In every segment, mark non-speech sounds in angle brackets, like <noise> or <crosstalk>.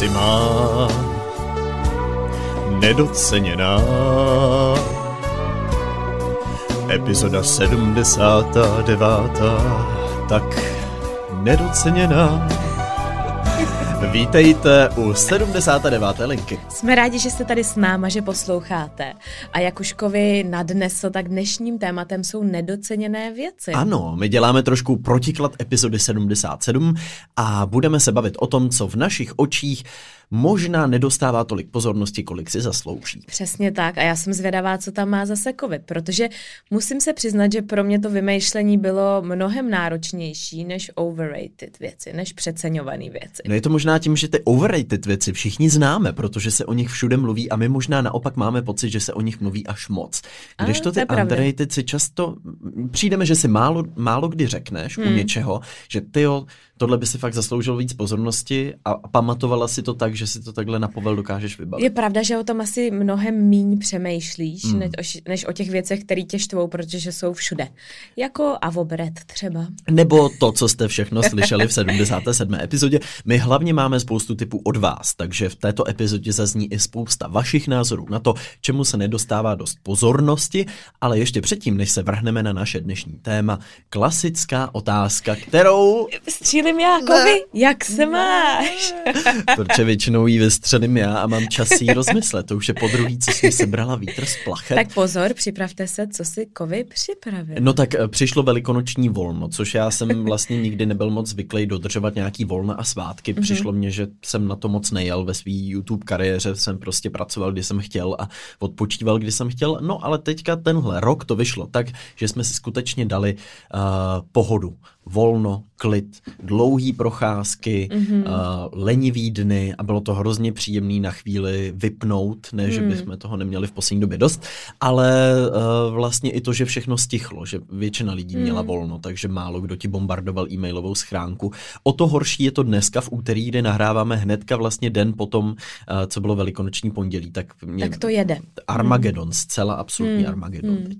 si má nedoceněná. Epizoda 79. Tak nedoceněná. Vítejte u 79. linky. Jsme rádi, že jste tady s náma, že posloucháte. A jak už Kovy nadnesl, tak dnešním tématem jsou nedoceněné věci. Ano, my děláme trošku protiklad epizody 77 a budeme se bavit o tom, co v našich očích možná nedostává tolik pozornosti, kolik si zaslouží. Přesně tak a já jsem zvědavá, co tam má zase covid, protože musím se přiznat, že pro mě to vymýšlení bylo mnohem náročnější než overrated věci, než přeceňované věci. No je to možná tím, že ty overrated věci všichni známe, protože se o nich všude mluví a my možná naopak máme pocit, že se o nich mluví až moc. Když to ty underrated si často, přijdeme, že si málo, málo kdy řekneš hmm. u něčeho, že ty tohle by si fakt zasloužil víc pozornosti a, pamatovala si to tak, že si to takhle na povel dokážeš vybavit. Je pravda, že o tom asi mnohem míň přemýšlíš, mm. než, o, než o těch věcech, které tě štvou, protože jsou všude. Jako avobret třeba. Nebo to, co jste všechno slyšeli v 77. epizodě. My hlavně máme spoustu typů od vás, takže v této epizodě zazní i spousta vašich názorů na to, čemu se nedostává dost pozornosti, ale ještě předtím, než se vrhneme na naše dnešní téma, klasická otázka, kterou... Střílím já, Kovi, jak se máš? <laughs> Protože většinou jí vystřelím já a mám čas jí rozmyslet. To už je po druhý, co jsem sebrala vítr z plachet. Tak pozor, připravte se, co si kovy připravil. No tak eh, přišlo velikonoční volno, což já jsem vlastně nikdy nebyl moc zvyklý dodržovat nějaký volna a svátky. Mhm. Přišlo mně, že jsem na to moc nejel ve své YouTube kariéře, jsem prostě pracoval, kdy jsem chtěl a odpočíval, kdy jsem chtěl. No ale teďka tenhle rok to vyšlo tak, že jsme si skutečně dali uh, pohodu volno, klid, dlouhý procházky, mm-hmm. uh, lenivý dny a bylo to hrozně příjemný na chvíli vypnout, ne, mm. že bychom toho neměli v poslední době dost, ale uh, vlastně i to, že všechno stichlo, že většina lidí mm. měla volno, takže málo kdo ti bombardoval e-mailovou schránku. O to horší je to dneska v úterý, kdy nahráváme hnedka vlastně den potom, uh, co bylo velikonoční pondělí. Tak, mě, tak to jede. Armagedon, mm. zcela absolutní mm. Armagedon mm. teď.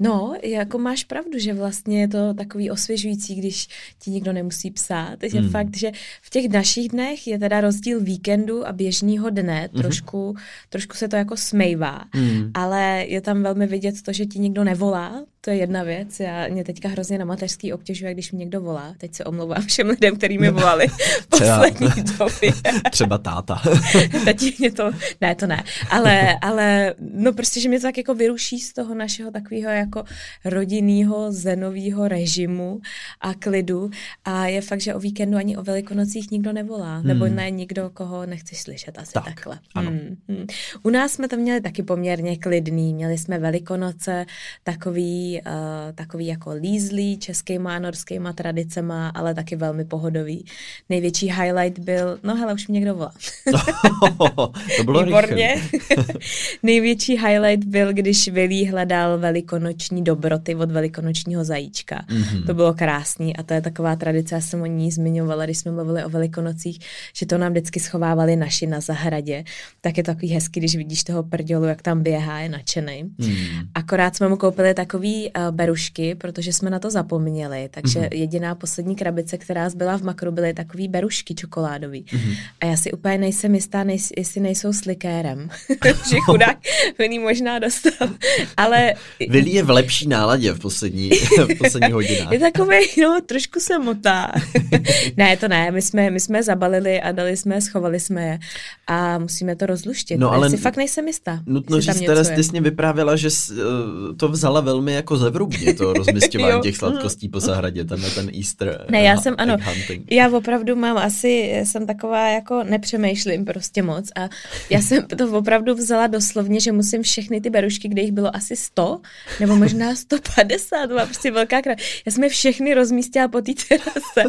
no, jako máš pravdu, že vlastně je to takový osvěžující věcí, když ti nikdo nemusí psát. Je hmm. fakt, že v těch našich dnech je teda rozdíl víkendu a běžného dne. Hmm. Trošku, trošku se to jako smejvá, hmm. ale je tam velmi vidět to, že ti nikdo nevolá, to je jedna věc. Já mě teďka hrozně na mateřský obtěžuje, když mě někdo volá. Teď se omlouvám všem lidem, který mi volali poslední době. <laughs> Třeba táta. <laughs> Teď mě to, ne, to ne. Ale, ale no prostě, že mě to tak jako vyruší z toho našeho takového jako rodinného zenového režimu a klidu. A je fakt, že o víkendu ani o velikonocích nikdo nevolá. Hmm. Nebo ne nikdo, koho nechceš slyšet asi tak, takhle. Ano. Hmm, hmm. U nás jsme to měli taky poměrně klidný. Měli jsme velikonoce, takový uh, takový jako lízlý českýma a norskýma tradicema, ale taky velmi pohodový. Největší highlight byl, no hele, už mě někdo volá. <laughs> to bylo Výborně. <laughs> Největší highlight byl, když Vilí hledal velikonoční dobroty od velikonočního zajíčka. Mm-hmm. To bylo krásný a to je taková tradice, já jsem o ní zmiňovala, když jsme mluvili o velikonocích, že to nám vždycky schovávali naši na zahradě. Tak je takový hezký, když vidíš toho prdělu, jak tam běhá, je nadšený. Mm. Akorát jsme mu koupili takový uh, berušky, protože jsme na to zapomněli. Takže mm-hmm. jediná poslední krabice, která zbyla v makru, byly takový berušky čokoládový. Mm-hmm. A já si úplně nejsem jistá, nej, jestli nejsou s likérem. <laughs> <laughs> že chudák Vili možná dostal. Ale... Vili je v lepší náladě v poslední, v poslední <laughs> hodinách. je takový, no, trošku se motá. ne, to ne, my jsme, my jsme zabalili a dali jsme, schovali jsme je a musíme to rozluštit. No, ale si fakt nejsem jistá. Nutno říct, teda jsi vyprávěla, že jsi, uh, to vzala velmi jako zevrubně, to <laughs> rozmistěvání těch sladkostí po zahradě, ten, ten Easter Ne, já jsem, ano, hunting. já opravdu mám asi, jsem taková jako nepřemýšlím prostě moc a já jsem to opravdu vzala doslovně, že musím všechny ty berušky, kde jich bylo asi 100, nebo možná <laughs> 150, byla prostě velká krát. Já jsem je všechny rozmístila po té terase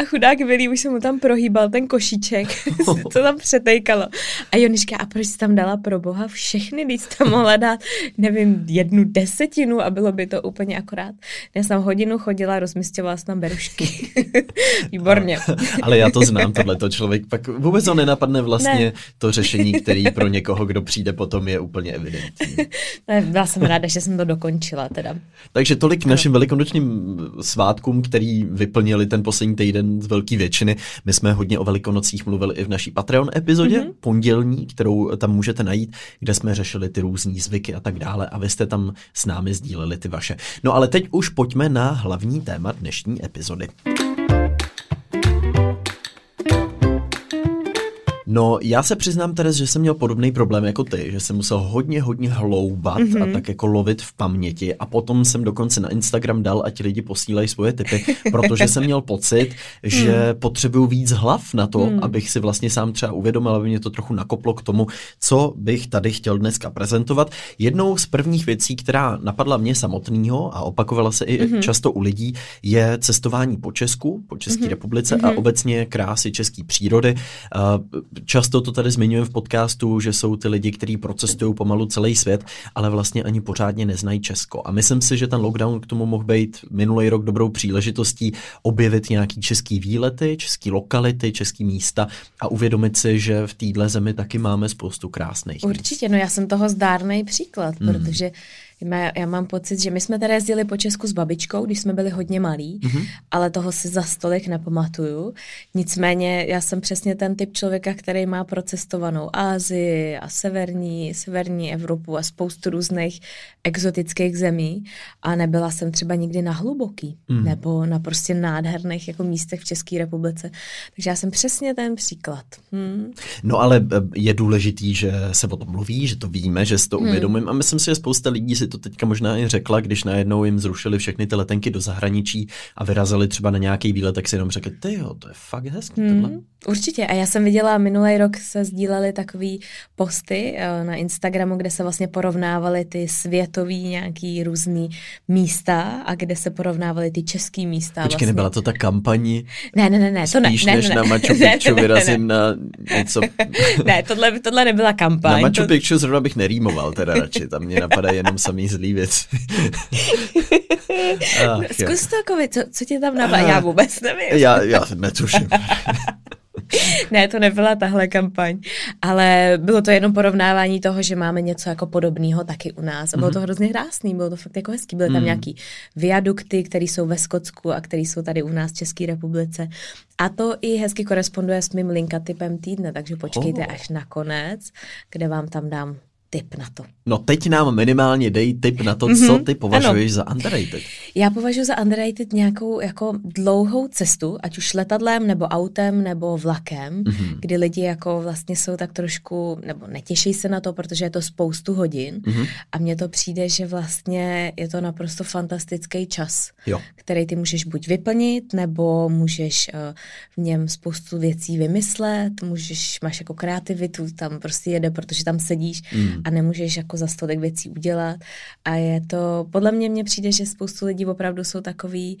a chudák Vilí už jsem mu tam prohýbal ten košíček, <laughs> co tam přetejkalo. A Joniška, a proč jsi tam dala pro boha všechny, když tam mohla dát, nevím, jednu desetinu a bylo by to úplně akorát. Já jsem hodinu chodila, rozmístěvala jsem tam berušky. <laughs> Výborně. Ale já to znám, tohleto člověk pak vůbec ho nenapadne vlastně ne. to řešení, který pro někoho, kdo přijde potom, je úplně evidentní. <laughs> Ne, byla jsem ráda, že jsem to dokončila teda. Takže tolik k našim velikonočním svátkům, který vyplnili ten poslední týden z velké většiny. My jsme hodně o velikonocích mluvili i v naší Patreon epizodě, mm-hmm. pondělní, kterou tam můžete najít, kde jsme řešili ty různé zvyky a tak dále a vy jste tam s námi sdíleli ty vaše. No ale teď už pojďme na hlavní téma dnešní epizody. No, já se přiznám, Teres, že jsem měl podobný problém jako ty, že jsem musel hodně, hodně hloubat mm-hmm. a mhm. tak jako lovit v paměti a potom jsem dokonce na Instagram dal, ať lidi posílají svoje typy, <laughs> protože jsem měl pocit, že mm. potřebuju víc hlav na to, mm. abych si vlastně sám třeba uvědomil, aby mě to trochu nakoplo k tomu, co bych tady chtěl dneska prezentovat. Jednou z prvních věcí, která napadla mě samotného a opakovala se i mm-hmm. často u lidí, je cestování po Česku, po České mm-hmm. republice mm-hmm. a mhm. obecně krásy české přírody. Uh, Často to tady zmiňujeme v podcastu, že jsou ty lidi, kteří procestují pomalu celý svět, ale vlastně ani pořádně neznají Česko. A myslím si, že ten lockdown k tomu mohl být minulý rok dobrou příležitostí objevit nějaký český výlety, český lokality, český místa a uvědomit si, že v téhle zemi taky máme spoustu krásných. Určitě, míst. no já jsem toho zdárný příklad, mm. protože já mám pocit, že my jsme tady jezdili po Česku s babičkou, když jsme byli hodně malí, mm-hmm. ale toho si za stolik nepamatuju. Nicméně já jsem přesně ten typ člověka, který má procestovanou Ázii a severní, severní Evropu a spoustu různých exotických zemí a nebyla jsem třeba nikdy na hluboký mm. nebo na prostě nádherných jako místech v České republice. Takže já jsem přesně ten příklad. Hmm. No ale eh, je důležitý, že se o tom mluví, že to víme, že si to hmm. uvědomím a myslím si, že spousta lidí si to teďka možná i řekla, když najednou jim zrušili všechny ty letenky do zahraničí a vyrazili třeba na nějaký výlet, tak si jenom řekli, ty jo, to je fakt hezký. Hmm, určitě. A já jsem viděla, minulý rok se sdílely takový posty eh, na Instagramu, kde se vlastně porovnávaly ty světový nějaký různý místa a kde se porovnávaly ty český místa. Počkej, vlastně. nebyla to ta kampaní? Ne, ne, ne, ne, to ne. Spíš ne, než ne, na Machu Picchu vyrazím na něco. <laughs> ne, tohle, tohle nebyla kampaň. Na Machu. Picchu zrovna bych nerýmoval teda radši, tam mě napadá jenom samý zlý věci. <laughs> Zkus to, Kovi, co, co tě tam napadá? Já vůbec nevím. Já, já netuším. <laughs> ne, to nebyla tahle kampaň, ale bylo to jenom porovnávání toho, že máme něco jako podobného taky u nás. A bylo mm-hmm. to hrozně krásný, bylo to fakt jako hezký. Byly tam mm. nějaký viadukty, které jsou ve Skotsku a které jsou tady u nás v České republice. A to i hezky koresponduje s mým linka typem týdne, takže počkejte oh. až na konec, kde vám tam dám tip na to. No teď nám minimálně dej tip na to, mm-hmm. co ty považuješ ano. za underrated. Já považuji za underrated nějakou jako dlouhou cestu, ať už letadlem, nebo autem, nebo vlakem, mm-hmm. kdy lidi jako vlastně jsou tak trošku, nebo netěší se na to, protože je to spoustu hodin mm-hmm. a mně to přijde, že vlastně je to naprosto fantastický čas, jo. který ty můžeš buď vyplnit, nebo můžeš uh, v něm spoustu věcí vymyslet, můžeš, máš jako kreativitu, tam prostě jede, protože tam sedíš mm a nemůžeš jako za stolik věcí udělat. A je to, podle mě mně přijde, že spoustu lidí opravdu jsou takový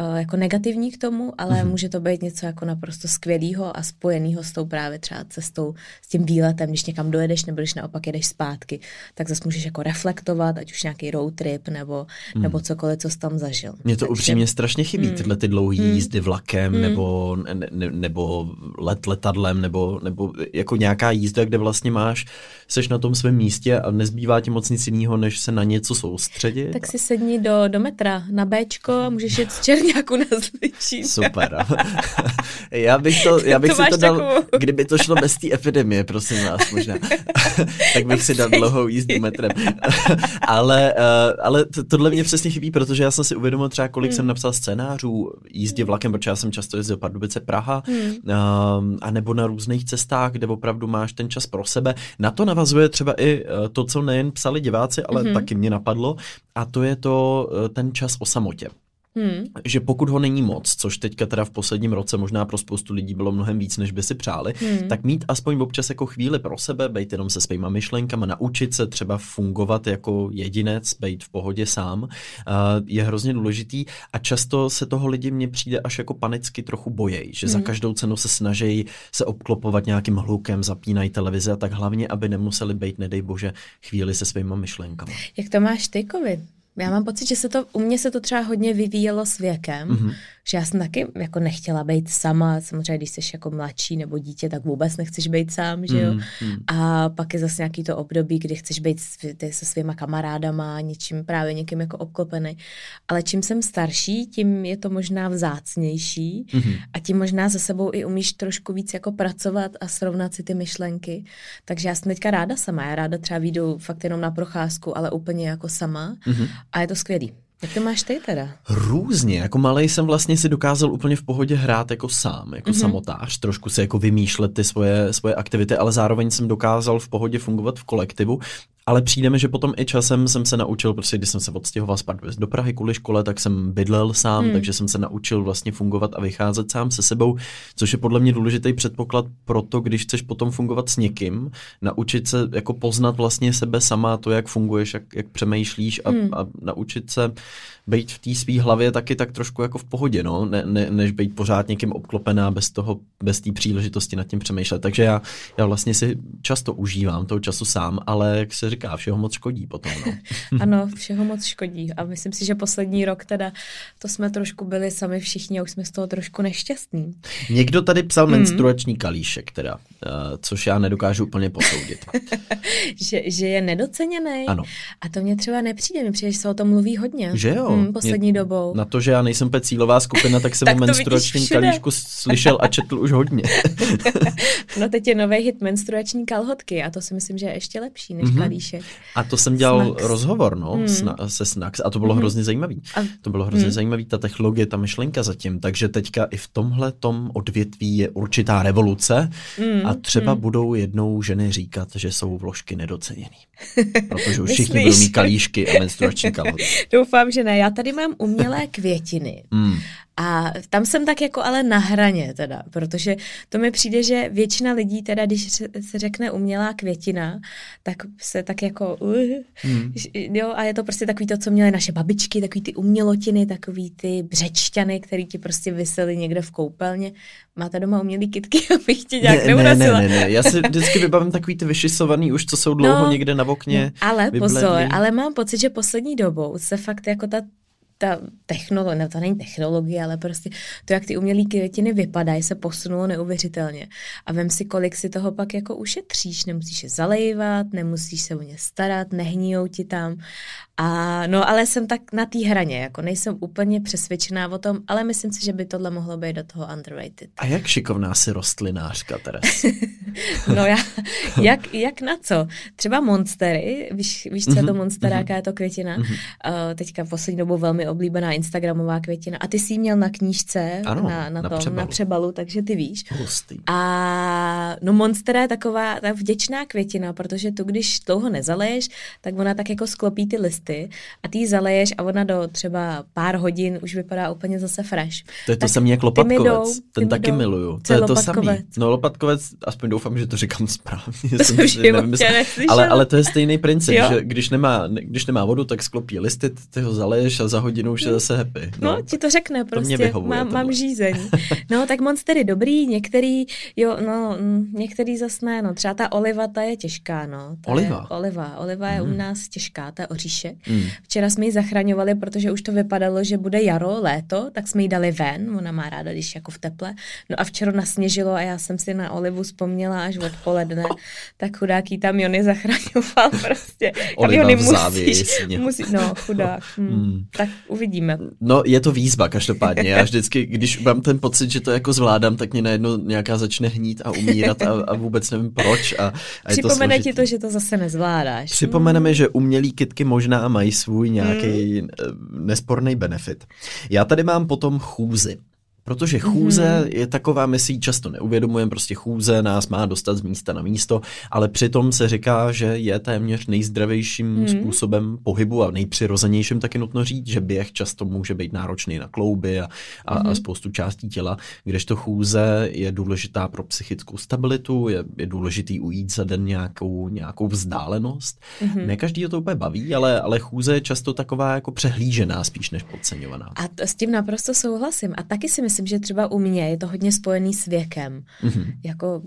uh, jako negativní k tomu, ale mm-hmm. může to být něco jako naprosto skvělého a spojeného s tou právě třeba cestou, s tím výletem, když někam dojedeš nebo když naopak jedeš zpátky, tak zase můžeš jako reflektovat, ať už nějaký road trip nebo, mm. nebo cokoliv, co jsi tam zažil. Mně to Takže, upřímně strašně chybí, mm. tyhle ty dlouhé mm. jízdy vlakem mm. nebo, ne, nebo let letadlem nebo, nebo jako nějaká jízda, kde vlastně máš, seš na tom svém místě a nezbývá ti moc nic jiného, než se na něco soustředit. Tak si sedni do, do metra na Bčko a můžeš jet z Černáku na Zličín. Super. <laughs> <laughs> já bych to, já bych to si to dal, takovou... kdyby to šlo bez té epidemie, prosím vás, možná. <laughs> tak bych si dal dlouhou jízdu metrem. ale, uh, ale tohle mě přesně chybí, protože já jsem si uvědomil třeba, kolik hmm. jsem napsal scénářů jízdě vlakem, protože já jsem často jezdil Pardubice Praha, hmm. uh, a nebo na různých cestách, kde opravdu máš ten čas pro sebe. Na to navazuje třeba i Eh, to, co nejen psali diváci, ale mm-hmm. taky mě napadlo, a to je to eh, ten čas o samotě. Hmm. Že pokud ho není moc, což teďka teda v posledním roce možná pro spoustu lidí bylo mnohem víc, než by si přáli, hmm. tak mít aspoň občas jako chvíli pro sebe, být jenom se svýma myšlenkama, naučit se třeba fungovat jako jedinec, být v pohodě sám, uh, je hrozně důležitý a často se toho lidi mně přijde až jako panicky trochu bojejí, že hmm. za každou cenu se snaží se obklopovat nějakým hlukem, zapínají televize a tak hlavně, aby nemuseli být, nedej bože, chvíli se svýma myšlenkama. Jak to máš ty, COVID? Já mám pocit, že se to, u mě se to třeba hodně vyvíjelo s věkem, mm-hmm. Že já jsem taky jako nechtěla být sama, samozřejmě když jsi jako mladší nebo dítě, tak vůbec nechceš být sám, že jo. Mm-hmm. A pak je zase nějaký to období, kdy chceš být se svýma kamarádama, něčím právě někým jako obklopený. Ale čím jsem starší, tím je to možná vzácnější mm-hmm. a tím možná za sebou i umíš trošku víc jako pracovat a srovnat si ty myšlenky. Takže já jsem teďka ráda sama, já ráda třeba výjdu fakt jenom na procházku, ale úplně jako sama. Mm-hmm a je to skvělý. Jak to máš ty teda? Různě. Jako malý jsem vlastně si dokázal úplně v pohodě hrát jako sám, jako mm-hmm. samotář, trošku si jako vymýšlet ty svoje, svoje aktivity, ale zároveň jsem dokázal v pohodě fungovat v kolektivu ale přijde mi, že potom i časem jsem se naučil, prostě když jsem se odstěhoval z do Prahy kvůli škole, tak jsem bydlel sám, hmm. takže jsem se naučil vlastně fungovat a vycházet sám se sebou, což je podle mě důležitý předpoklad pro to, když chceš potom fungovat s někým, naučit se jako poznat vlastně sebe sama, to, jak funguješ, jak, jak přemýšlíš a, hmm. a naučit se být v té své hlavě taky tak trošku jako v pohodě, no, ne, ne, než být pořád někým obklopená bez toho, bez té příležitosti nad tím přemýšlet. Takže já, já vlastně si často užívám toho času sám, ale jak se říká, všeho moc škodí potom, no. <laughs> ano, všeho moc škodí a myslím si, že poslední rok teda to jsme trošku byli sami všichni a už jsme z toho trošku nešťastní. Někdo tady psal mm. menstruační kalíšek teda, uh, což já nedokážu úplně posoudit. <laughs> že, že je nedoceněný? Ano. A to mě třeba nepřijde, mi přijde, že se o tom mluví hodně. Že jo? Hmm, poslední mě, dobou. Na to, že já nejsem cílová skupina, tak jsem <laughs> o menstruačním kalíšku slyšel a četl už hodně. <laughs> no teď je nový hit menstruační kalhotky a to si myslím, že je ještě lepší než mm-hmm. kalíšek. A to jsem dělal Snacks. rozhovor no, mm. sna, se Snax a to bylo mm-hmm. hrozně zajímavý. A... To bylo hrozně mm. zajímavý, ta technologie, ta myšlenka zatím. Takže teďka i v tomhle tom odvětví je určitá revoluce mm. a třeba mm. budou jednou ženy říkat, že jsou vložky nedoceněný. Protože už všichni budou mít kalíšky a menstruační kalhotky. <laughs> Doufám, že ne. Já tady mám umělé květiny. Mm. A tam jsem tak jako ale na hraně teda, protože to mi přijde, že většina lidí teda, když se řekne umělá květina, tak se tak jako uh, mm. jo, a je to prostě takový to, co měly naše babičky, takový ty umělotiny, takový ty břečťany, který ti prostě vysely někde v koupelně. Máte doma umělý kitky, <laughs> abych ti nějak ne, ne, ne, ne, ne, já si vždycky vybavím takový ty vyšisovaný už, co jsou dlouho no, někde na okně. No, ale vybledlý. pozor, ale mám pocit, že poslední dobou se fakt jako ta ta technologie, ne, to není technologie, ale prostě to, jak ty umělé květiny vypadají, se posunulo neuvěřitelně. A vem si, kolik si toho pak jako ušetříš. Nemusíš je zalejvat, nemusíš se o ně starat, nehníjou ti tam. A no, ale jsem tak na té hraně, jako nejsem úplně přesvědčená o tom, ale myslím si, že by tohle mohlo být do toho underrated. A jak šikovná si rostlinářka, Teres? <laughs> no já, jak, jak na co? Třeba monstery, víš, víš co je to mhm, monstera, mm-hmm. jaká je to květina? Uh, teďka v poslední dobou velmi oblíbená instagramová květina. A ty jsi ji měl na knížce, ano, na, na, na, tom, přebalu. na přebalu, takže ty víš. Hustý. A no monstera je taková ta vděčná květina, protože tu, když dlouho nezaleješ, tak ona tak jako sklopí ty listy a ty ji zaleješ a ona do třeba pár hodin už vypadá úplně zase fresh. To je to samé jak lopatkovec, jdou, ten taky jdou. miluju. To je to samé. No lopatkovec, aspoň doufám, že to říkám správně. To jsem si ale, ale to je stejný princip, jo? že když nemá, když nemá vodu, tak sklopí listy, ty ho zaleješ a za hodinu už je zase happy. No, no ti to řekne prostě, to vyhovuje, mám, mám žízeň. <laughs> No, tak monstery dobrý, některý, jo, no, mm, některý zas ne, no, třeba ta oliva, ta je těžká, no. Ta oliva? Je, oliva, oliva je mm. u nás těžká, ta je oříšek. Mm. Včera jsme ji zachraňovali, protože už to vypadalo, že bude jaro, léto, tak jsme ji dali ven, ona má ráda, když jako v teple. No a včera nasněžilo a já jsem si na olivu vzpomněla až odpoledne, tak chudák tam Jony zachraňoval <laughs> prostě. Oliva Jony musíš, <laughs> musí, no, chudák. Mm. Mm. Tak uvidíme. No, je to výzva každopádně. Já vždycky, když mám ten pocit, že to jako zvládám, tak mě najednou nějaká začne hnít a umírat a, a vůbec nevím proč. A, a Připomene to ti to, že to zase nezvládáš. Připomene mi, že umělý kitky možná mají svůj nějaký mm. nesporný benefit. Já tady mám potom chůzy. Protože chůze mm-hmm. je taková, my si ji často neuvědomujeme, prostě chůze nás má dostat z místa na místo, ale přitom se říká, že je téměř nejzdravějším mm-hmm. způsobem pohybu a nejpřirozenějším taky nutno říct, že běh často může být náročný na klouby a, a, mm-hmm. a spoustu částí těla, kdežto chůze je důležitá pro psychickou stabilitu, je, je důležitý ujít za den nějakou, nějakou vzdálenost. Mm-hmm. Ne každý to úplně baví, ale, ale chůze je často taková jako přehlížená spíš než podceňovaná. A to, s tím naprosto souhlasím. A taky si myslím, myslím, že třeba u mě je to hodně spojený s věkem. Mm-hmm. Jako,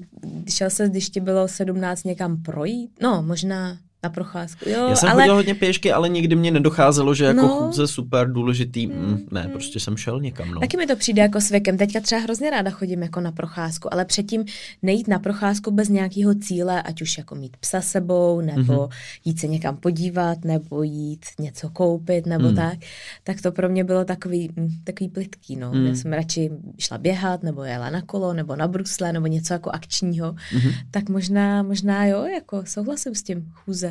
šel se, když ti bylo 17 někam projít? No, možná na procházku. Jo, Já jsem ale... chodil hodně pěšky, ale nikdy mě nedocházelo, že jako no. chůze super důležitý. Mm, mm, ne, mm. prostě jsem šel někam. No. Taky mi to přijde jako s věkem. Teďka třeba hrozně ráda chodím jako na procházku, ale předtím nejít na procházku bez nějakého cíle, ať už jako mít psa sebou, nebo mm-hmm. jít se někam podívat, nebo jít něco koupit, nebo mm. tak, tak to pro mě bylo takový, mm, takový plitký. No. Mm. Já jsem radši šla běhat, nebo jela na kolo, nebo na brusle, nebo něco jako akčního. Mm-hmm. Tak možná, možná jo, jako souhlasím s tím chůze.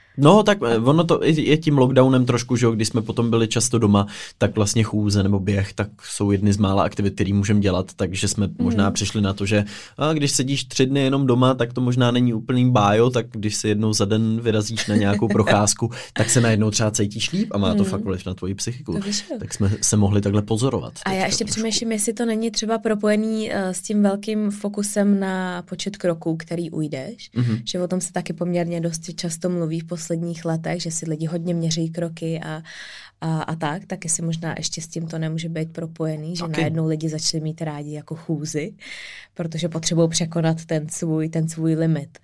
No, tak eh, ono to je tím lockdownem trošku, že jo, když jsme potom byli často doma, tak vlastně chůze nebo běh, tak jsou jedny z mála aktivit, které můžeme dělat, takže jsme mm. možná přišli na to, že a když sedíš tři dny jenom doma, tak to možná není úplný bájo, tak když se jednou za den vyrazíš na nějakou <laughs> procházku, tak se najednou třeba cítíš líp a má to mm. fakt vliv na tvoji psychiku. Tak jsme se mohli takhle pozorovat. A já ještě přemýšlím, jestli to není třeba propojený uh, s tím velkým fokusem na počet kroků, který ujdeš, mm-hmm. že o tom se taky poměrně dost často mluví v posledních letech, že si lidi hodně měří kroky a, a, a tak, tak jestli možná ještě s tím to nemůže být propojený, že okay. najednou lidi začali mít rádi jako chůzy, protože potřebují překonat ten svůj, ten svůj limit.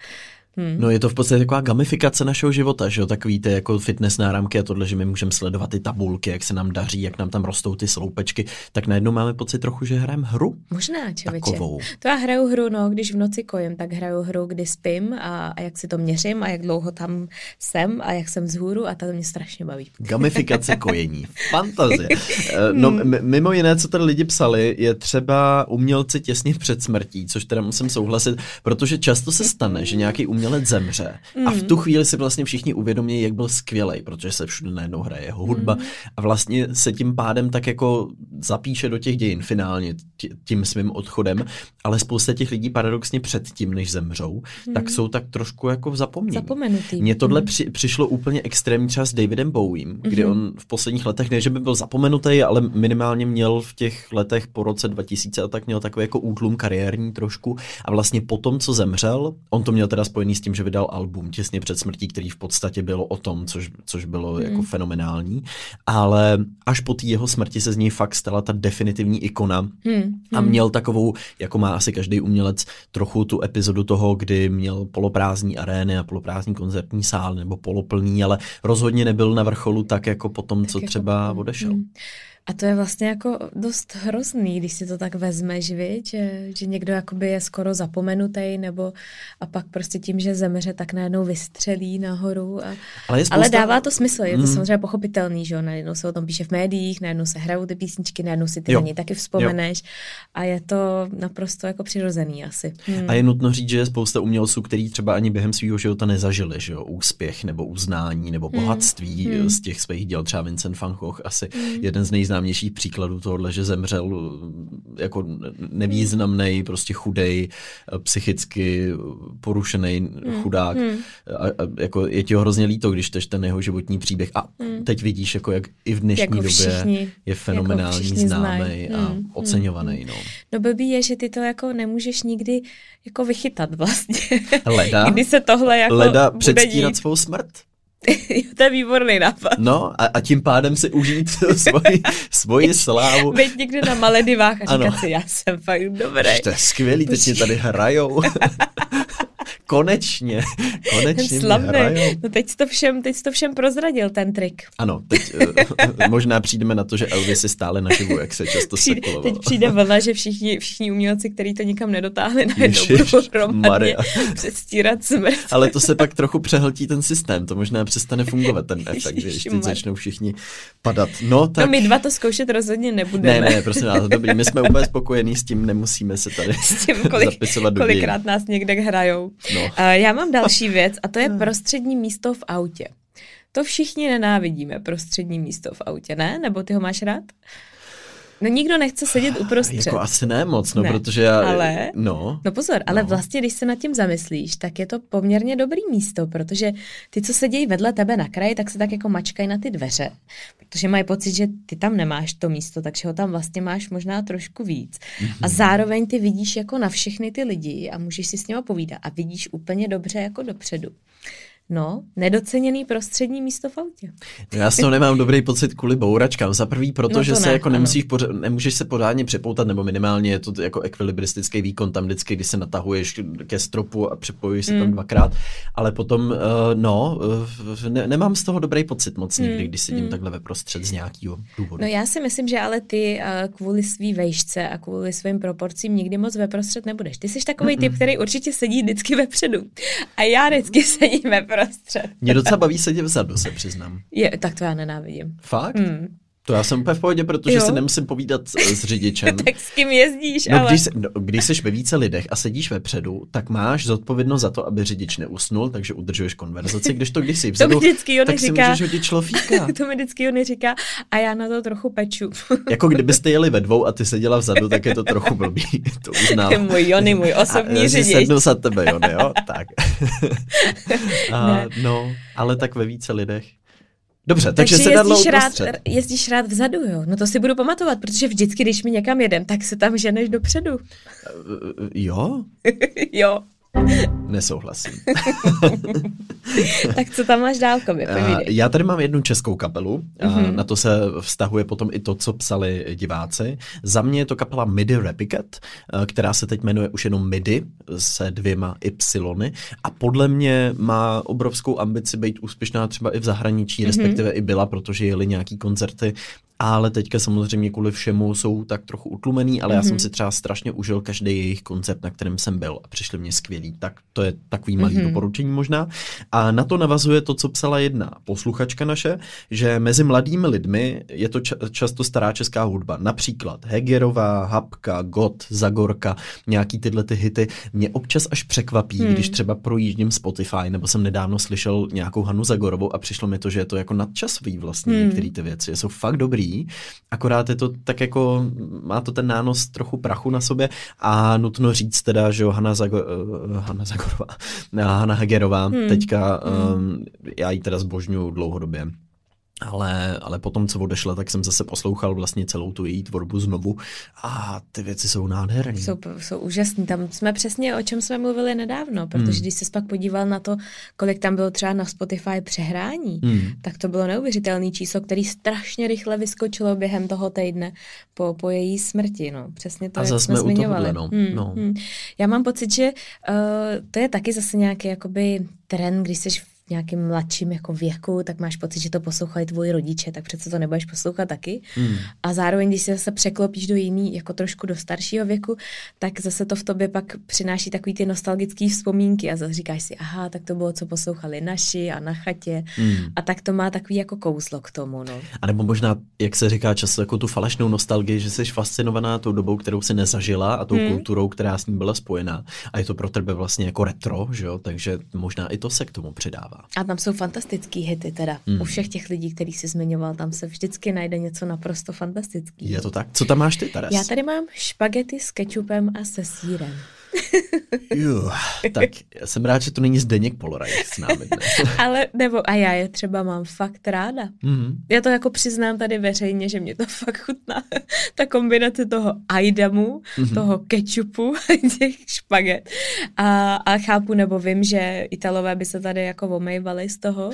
Hmm. No je to v podstatě taková gamifikace našeho života, že jo, tak víte, jako fitness náramky a tohle, že my můžeme sledovat ty tabulky, jak se nám daří, jak nám tam rostou ty sloupečky, tak najednou máme pocit trochu, že hrajeme hru. Možná, člověče. Takovou. To já hraju hru, no, když v noci kojím, tak hraju hru, kdy spím a, a jak si to měřím a jak dlouho tam jsem a jak jsem vzhůru a to mě strašně baví. <laughs> Gamifikace kojení. Fantazie. <laughs> Eh, no, hmm. mimo jiné, co tady lidi psali, je třeba umělci těsně před smrtí, což teda musím souhlasit, protože často se stane, že nějaký umělec umělec zemře mm. a v tu mm. chvíli si vlastně všichni uvědomí, jak byl skvělý, protože se všude najednou hraje jeho hudba mm. a vlastně se tím pádem tak jako zapíše do těch dějin finálně tím svým odchodem, ale spousta těch lidí paradoxně před tím, než zemřou, mm. tak jsou tak trošku jako v zapomnění. Zapomenutý. Mně tohle mm. při, přišlo úplně extrémní čas s Davidem Bowiem, mm. kdy on v posledních letech, ne že by byl zapomenutý, ale minimálně měl v těch letech po roce 2000 a tak měl takový jako útlum kariérní trošku a vlastně potom, co zemřel, on to měl teda spojený s tím, že vydal album těsně před smrtí, který v podstatě bylo o tom, což, což bylo hmm. jako fenomenální, ale až po té jeho smrti se z něj fakt stala ta definitivní ikona hmm. a hmm. měl takovou, jako má asi každý umělec, trochu tu epizodu toho, kdy měl poloprázdní arény a poloprázdní koncertní sál nebo poloplný, ale rozhodně nebyl na vrcholu tak jako potom, tak co jako třeba odešel. Hmm. A to je vlastně jako dost hrozný, když si to tak vezmeš, viď? Že, že někdo jakoby je skoro zapomenutý, nebo a pak prostě tím, že zemře, tak najednou vystřelí nahoru. A, ale, spousta... ale dává to smysl, je to mm. samozřejmě pochopitelný, že jo? Najednou se o tom píše v médiích, najednou se hrajou ty písničky, najednou si ty jo. na taky vzpomeneš jo. a je to naprosto jako přirozený asi. Hmm. A je nutno říct, že je spousta umělců, který třeba ani během svého života nezažili, že jo? Úspěch nebo uznání nebo hmm. bohatství hmm. z těch svých děl, třeba Vincent van Gogh, asi hmm. jeden z nejznámějších nejznámějších příkladů tohohle, že zemřel jako nevýznamný, prostě chudej, psychicky porušený hmm. chudák. Hmm. A, a, jako je ti ho hrozně líto, když tež ten jeho životní příběh. A hmm. teď vidíš, jako jak i v dnešní jako všichni, době je fenomenální, jako známý a hmm. oceňovaný. No. no blbý je, že ty to jako nemůžeš nikdy jako vychytat vlastně. Leda, <laughs> Kdy se tohle jako leda předstírat svou smrt. <laughs> to je výborný nápad. No a, a tím pádem si užít <laughs> svoji, svoji slávu. Být někde na Maledivách a říkat ano. si, já jsem fakt dobrý. To je skvělý, teď mě tady hrajou. <laughs> konečně, <laughs> konečně Slavný. No teď to všem, teď to všem prozradil, ten trik. Ano, teď uh, <laughs> možná přijdeme na to, že Elvis je stále naživu, jak se často přijde, Teď přijde vlna, že všichni, všichni umělci, kteří to nikam nedotáhli, najednou budou hromadně předstírat smrt. Ale to se pak trochu přehltí ten systém, to možná přestane fungovat ten efekt, když teď začnou všichni padat. No, tak... no my dva to zkoušet rozhodně nebudeme. Ne, ne, prosím vás, dobrý, my jsme úplně spokojení s tím, nemusíme se tady s tím, kolik, zapisovat do Kolikrát nás někde hrajou. No. Uh, já mám další věc a to je hmm. prostřední místo v autě. To všichni nenávidíme, prostřední místo v autě, ne? Nebo ty ho máš rád? No nikdo nechce sedět uprostřed. Jako asi ne moc, no, ne. protože já... Ale, no, no pozor, ale no. vlastně, když se nad tím zamyslíš, tak je to poměrně dobrý místo, protože ty, co sedějí vedle tebe na kraji, tak se tak jako mačkají na ty dveře, protože mají pocit, že ty tam nemáš to místo, takže ho tam vlastně máš možná trošku víc. Mm-hmm. A zároveň ty vidíš jako na všechny ty lidi a můžeš si s nimi povídat a vidíš úplně dobře jako dopředu. No, nedoceněný prostřední místo v autě. No já z toho nemám dobrý pocit kvůli bouračkám. Za prvý, protože no se ne, jako nemusíš pořád, nemůžeš se pořádně přepoutat, nebo minimálně je to jako ekvilibristický výkon tam vždycky, když se natahuješ ke stropu a přepojíš se mm. tam dvakrát. Ale potom, uh, no, uh, ne, nemám z toho dobrý pocit moc nikdy, mm. když sedím mm. takhle ve prostřed z nějakého důvodu. No já si myslím, že ale ty uh, kvůli svý vejšce a kvůli svým proporcím nikdy moc ve prostřed nebudeš. Ty jsi takový Mm-mm. typ, který určitě sedí vždycky vepředu. A já vždycky <laughs> sedím ve prostřed. Mě docela baví sedět vzadu, se přiznám. Je, tak to já nenávidím. Fakt? Hmm. To já jsem úplně v pohodě, protože jo. se nemusím povídat s, s řidičem. <laughs> tak s kým jezdíš, no, ale... Když, no, když jsi ve více lidech a sedíš vepředu, tak máš zodpovědnost za to, aby řidič neusnul, takže udržuješ konverzaci, když to když jsi <laughs> vzadu, to vždycky tak říká, si můžeš hodit človíka. <laughs> to mi vždycky on říká a já na to trochu peču. jako kdybyste jeli ve dvou a ty seděla vzadu, tak je to trochu blbý, to uznám. můj Jony, můj osobní a, řidič. sednu za tebe, Jony, jo? Tak. a, no, ale tak ve více lidech. Dobře, takže, takže sedadlo jezdíš rád, jezdíš rád vzadu, jo? No to si budu pamatovat, protože vždycky, když mi někam jedem, tak se tam ženeš dopředu. Uh, jo? <laughs> jo. <laughs> Nesouhlasím. tak co tam máš dál, Kobi? Já tady mám jednu českou kapelu. Mm-hmm. Na to se vztahuje potom i to, co psali diváci. Za mě je to kapela Midi Repicat, která se teď jmenuje už jenom Midi se dvěma Y. A podle mě má obrovskou ambici být úspěšná třeba i v zahraničí, mm-hmm. respektive i byla, protože jeli nějaký koncerty ale teďka samozřejmě kvůli všemu jsou tak trochu utlumený, ale mm-hmm. já jsem mhm. si třeba strašně užil každý jejich koncept, na kterém jsem byl a přišli mě skvělý. Tak to je takový malý mm-hmm. doporučení možná. A na to navazuje to, co psala jedna posluchačka naše, že mezi mladými lidmi je to ča- často stará česká hudba. Například Hegerová, Hapka, Got, Zagorka, nějaký tyhle ty hity. Mě občas až překvapí, mm. když třeba projíždím Spotify, nebo jsem nedávno slyšel nějakou Hanu Zagorovou a přišlo mi to, že je to jako nadčasový vlastně mm. některé ty věci. Jsou fakt dobrý akorát je to tak jako, má to ten nános trochu prachu na sobě a nutno říct teda, že Hanna, Zago, uh, Hanna Zagorová, <laughs> Hanna Hagerová, hmm. teďka hmm. Um, já ji teda zbožňuju dlouhodobě ale, ale potom, co odešla, tak jsem zase poslouchal vlastně celou tu její tvorbu znovu a ty věci jsou nádherné. Jsou, jsou úžasné. Tam jsme přesně o čem jsme mluvili nedávno, protože hmm. když se pak podíval na to, kolik tam bylo třeba na Spotify přehrání, hmm. tak to bylo neuvěřitelné číslo, který strašně rychle vyskočilo během toho týdne po, po její smrti. No. Přesně to, a jak jsme zmiňovali. no. Hmm, no. Hmm. Já mám pocit, že uh, to je taky zase nějaký jakoby trend, když jsi nějakým mladším jako věku, tak máš pocit, že to poslouchají tvoji rodiče, tak přece to nebudeš poslouchat taky. Mm. A zároveň, když se zase překlopíš do jiný, jako trošku do staršího věku, tak zase to v tobě pak přináší takový ty nostalgické vzpomínky a zase říkáš si, aha, tak to bylo, co poslouchali naši a na chatě. Mm. A tak to má takový jako kouzlo k tomu. No. A nebo možná, jak se říká často, jako tu falešnou nostalgii, že jsi fascinovaná tou dobou, kterou si nezažila a tou mm. kulturou, která s ní byla spojená. A je to pro tebe vlastně jako retro, že jo? takže možná i to se k tomu přidává. A tam jsou fantastický hity teda. Mm. U všech těch lidí, který jsi zmiňoval, tam se vždycky najde něco naprosto fantastický. Je to tak? Co tam máš ty, Teres? Já tady mám špagety s kečupem a se sírem. Juh, tak jsem rád, že to není Zdeněk Polorajch s námi. <laughs> Ale, nebo a já je třeba mám fakt ráda. Mm-hmm. Já to jako přiznám tady veřejně, že mě to <laughs> fakt chutná. Ta kombinace toho ajdamu, mm-hmm. toho kečupu, <laughs> těch špaget. A, a chápu nebo vím, že Italové by se tady jako omejvali z toho,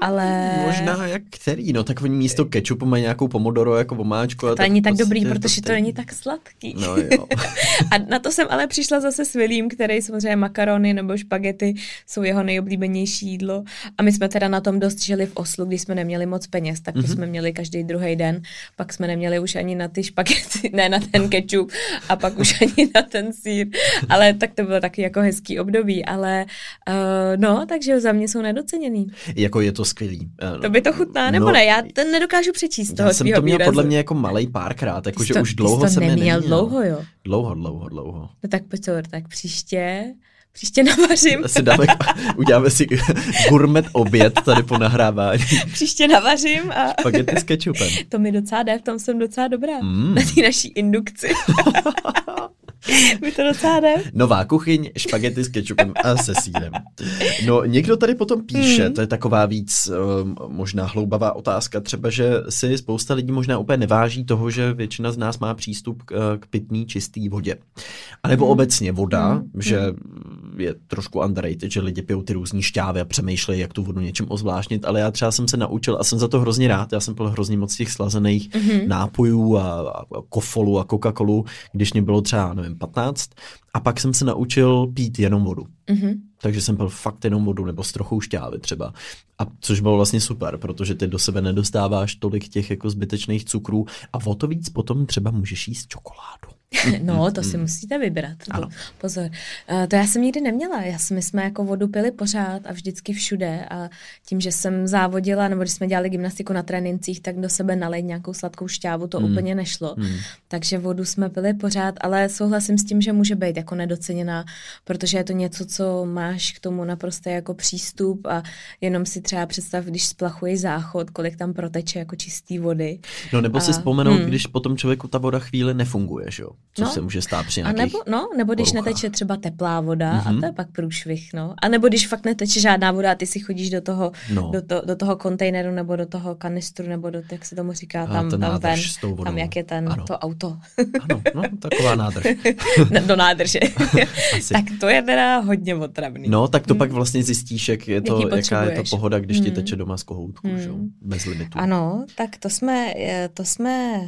ale... Možná jak který, no tak oni místo kečupu mají nějakou pomodoro jako omáčku. To není tak prostě dobrý, protože to, to není tak sladký. No jo. <laughs> a na to jsem ale přišla zase s Vilím, který samozřejmě makarony nebo špagety jsou jeho nejoblíbenější jídlo. A my jsme teda na tom dost žili v Oslu, když jsme neměli moc peněz, tak to mm-hmm. jsme měli každý druhý den. Pak jsme neměli už ani na ty špagety, <laughs> ne na ten kečup a pak už ani na ten sír. Ale tak to bylo taky jako hezký období. Ale uh, no, takže za mě jsou nedoceněný. Jako je to skvělý. Eh, to by to chutná, nebo no, ne? Já ten nedokážu přečíst toho Já jsem to měl výrazu. podle mě jako malej párkrát, jakože už dlouho to jsem neměl. neměl. dlouho, jo? Dlouho, dlouho, dlouho. No tak pozor, tak příště Příště navařím. Si dáme, <laughs> uděláme si <laughs> gourmet oběd tady po nahrávání. <laughs> Příště navařím a... Spaghetti s kečupem. To mi docela jde, v tom jsem docela dobrá. Mm. Na té naší indukci. <laughs> My to docela. Nová kuchyň, špagety s kečupem a se sírem. No, někdo tady potom píše, mm. to je taková víc um, možná hloubavá otázka, třeba, že si spousta lidí možná úplně neváží toho, že většina z nás má přístup k, k pitný čistý vodě. A nebo mm. obecně voda, mm. že je trošku underrated, že lidi pijou ty různý šťávy a přemýšlejí, jak tu vodu něčem ozvláštnit, ale já třeba jsem se naučil a jsem za to hrozně rád. Já jsem byl hrozně moc těch slazených mm-hmm. nápojů a, a kofolu a Coca-Colu, když mě bylo třeba, nevím, 15. A pak jsem se naučil pít jenom vodu. Mm-hmm. Takže jsem pil fakt jenom vodu nebo s trochou šťávy třeba. A což bylo vlastně super, protože ty do sebe nedostáváš tolik těch jako zbytečných cukrů a o to víc potom třeba můžeš jíst čokoládu. No, to si musíte vybrat. To, pozor. Uh, to já jsem nikdy neměla. Já jsme, my jsme jako vodu pili pořád a vždycky všude. A tím, že jsem závodila, nebo když jsme dělali gymnastiku na trénincích, tak do sebe nalej nějakou sladkou šťávu, to hmm. úplně nešlo. Hmm. Takže vodu jsme pili pořád, ale souhlasím s tím, že může být jako nedoceněná, protože je to něco, co máš k tomu naprosto jako přístup a jenom si třeba představ, když splachuješ záchod, kolik tam proteče jako čistý vody. No nebo a, si vzpomenout, hmm. když potom člověku ta voda chvíli nefunguje, že jo? Co no, se může stát při nějakých a nebo, No, nebo když poruchách. neteče třeba teplá voda mm-hmm. a mhm. to je pak průšvih, no. A nebo když fakt neteče žádná voda a ty si chodíš do toho, no. do, to, do toho kontejneru nebo do toho kanistru nebo do, jak se tomu říká, tam, tam ven, tam jak je ten, ano. to auto. ano, no, taková nádrž. <laughs> do nádrže. <laughs> tak to je teda hodně otravný. No, tak to hmm. pak vlastně zjistíš, jak je to, jaká je to pohoda, když hmm. ti teče doma z kohoutku, hmm. že? bez limitu. Ano, tak to jsme, to jsme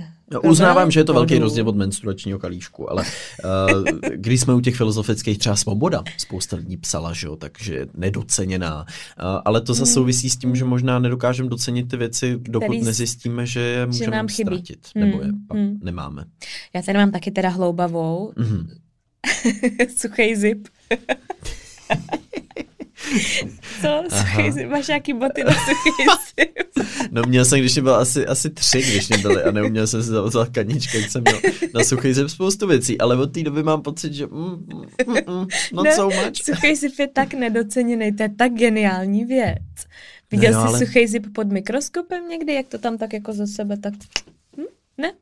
uznávám, že je to velký rozdíl od menstruačního kalíšku, ale uh, když jsme u těch filozofických, třeba svoboda, spousta lidí psala, že jo, takže nedoceněná. Uh, ale to zase hmm. souvisí s tím, že možná nedokážeme docenit ty věci, dokud Který, nezjistíme, že je můžeme že nám chybí. ztratit, hmm. nebo je pak hmm. nemáme. Já tady mám taky teda hloubavou. <laughs> Mm-hmm. Suchý zip. <laughs> <laughs> Co? Suchý Máš nějaký boty na suchý <laughs> No měl jsem, když mě byl asi, asi tři, když mě byly a neuměl jsem si zavazovat kanička, jsem měl na suchý zip spoustu věcí, ale od té doby mám pocit, že mm, mm, mm, not ne, so much. Suchý zip je tak nedoceněný, to je tak geniální věc. Viděl no, jsi ale... suchý zip pod mikroskopem někdy, jak to tam tak jako ze sebe tak ne.